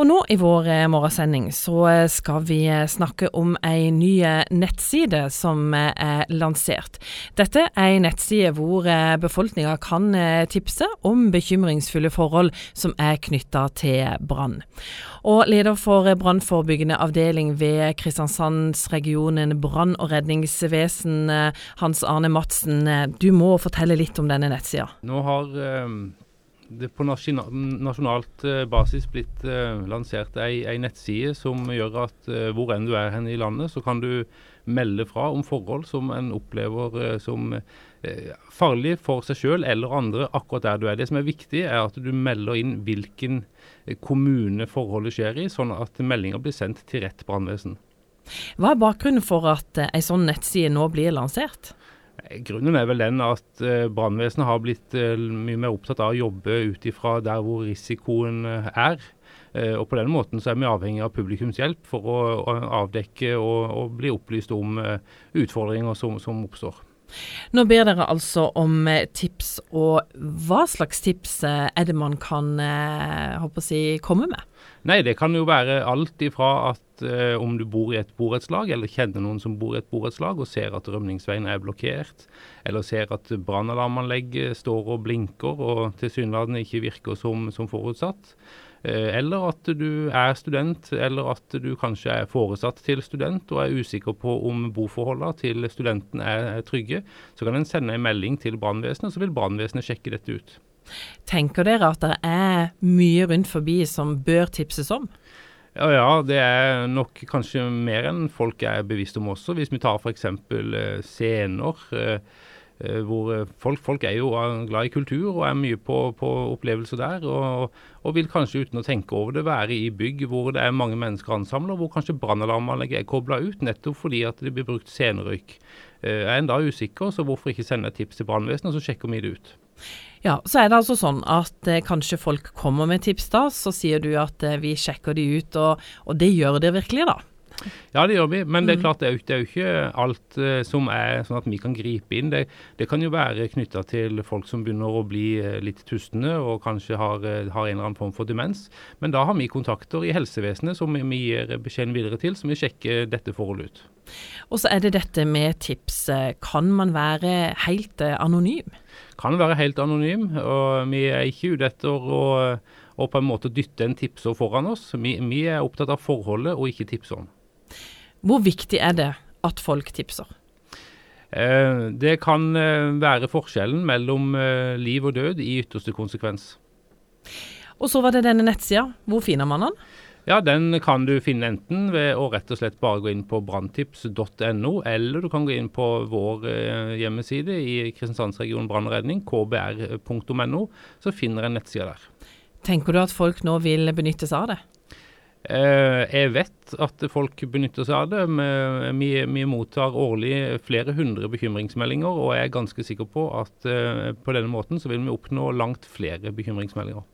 Og nå i vår eh, morgensending så eh, skal vi eh, snakke om ei ny nettside som er lansert. Dette er ei nettside hvor befolkninga kan tipse om bekymringsfulle forhold som er knytta til brann. Og leder for brannforebyggende avdeling ved Kristiansandsregionen brann- og redningsvesen, Hans Arne Madsen, du må fortelle litt om denne nettsida. Nå har det på nasjonalt eh, basis blitt uh, lansert ei, ei, nettside som gjør at uh, hvor enn du er hen i landet, så kan du melde fra om forhold som en opplever som farlig for seg selv eller andre akkurat der du er. Det som er viktig, er at du melder inn hvilken kommune forholdet skjer i, sånn at meldinga blir sendt til rett brannvesen. Hva er bakgrunnen for at ei sånn nettside nå blir lansert? Grunnen er vel den at uh, brannvesenet har blitt uh, mye mer opptatt av å jobbe ut ifra der hvor risikoen uh, er. og På den måten så er vi avhengig av publikums hjelp for å avdekke og, og, bli opplyst om utfordringer som, som, oppstår. Nå ber dere altså om tips, og hva slags tips er det man kan håper si, komme med? Nei, det kan jo være alt ifra at eh, om du bor i et borettslag, eller kjenner noen som bor i et borettslag og ser at rømningsveien er blokkert, eller ser at brannalarmanlegget står og blinker og tilsynelatende ikke virker som, som forutsatt. Eh, eller at du er student, eller at du kanskje er foresatt til student og er usikker på om boforholdene til studenten er, trygge, så kan en sende en melding til brannvesenet, så vil brannvesenet sjekke dette ut. Tenker dere at det er mye rundt forbi som bør tipses om? Ja, ja, det er nok kanskje mer enn folk er bevisst om også. Hvis vi tar f.eks. Eh, scener. Eh, eh, hvor folk, folk, er jo glad i kultur og er mye på, på opplevelser der. Og, og, vil kanskje uten å tenke over det være i bygg hvor det er mange mennesker ansamla, hvor kanskje brannalarmanlegget er kobla ut nettopp fordi at det blir brukt scenerøyk. Er en da usikker, så hvorfor ikke sende et tips til brannvesenet, så sjekker vi det ut. Ja, så er det altså sånn at eh, kanskje folk kommer med tips da, så sier du at eh, vi sjekker de ut, og, og, det gjør det virkelig da? Ja, det gjør vi, men det er mm. klart det er, det er jo ikke alt uh, som er sånn at vi kan gripe inn. Det, det kan jo være knytta til folk som begynner å bli uh, litt tustende og kanskje har, uh, har, en eller annen form for demens. Men da har vi kontakter i helsevesenet som vi gir beskjeden videre til, som vil sjekke dette forholdet ut. Og så er det dette med tips. Kan man være helt anonym? kan være helt anonym. og Vi er ikke ute etter å, og på en måte dytte en tipser foran oss. Vi, vi er opptatt av forholdet og ikke tipseren. Hvor viktig er det at folk tipser? Eh, det kan eh, være forskjellen mellom eh, liv og død i ytterste konsekvens. Og så var det denne nettsida. Hvor finner man den? Ja, Den kan du finne enten ved å rett og slett bare gå inn på branntips.no, eller du kan gå inn på vår hjemmeside i Kristiansandsregionen brann og redning, kbr.no, så finner en nettsida der. Tenker du at folk nå vil benytte seg av det? Eh, jeg vet at folk benytter seg av det. Vi, vi, mottar årlig flere hundre bekymringsmeldinger, og jeg er ganske sikker på at eh, på denne måten så vil vi oppnå langt flere bekymringsmeldinger.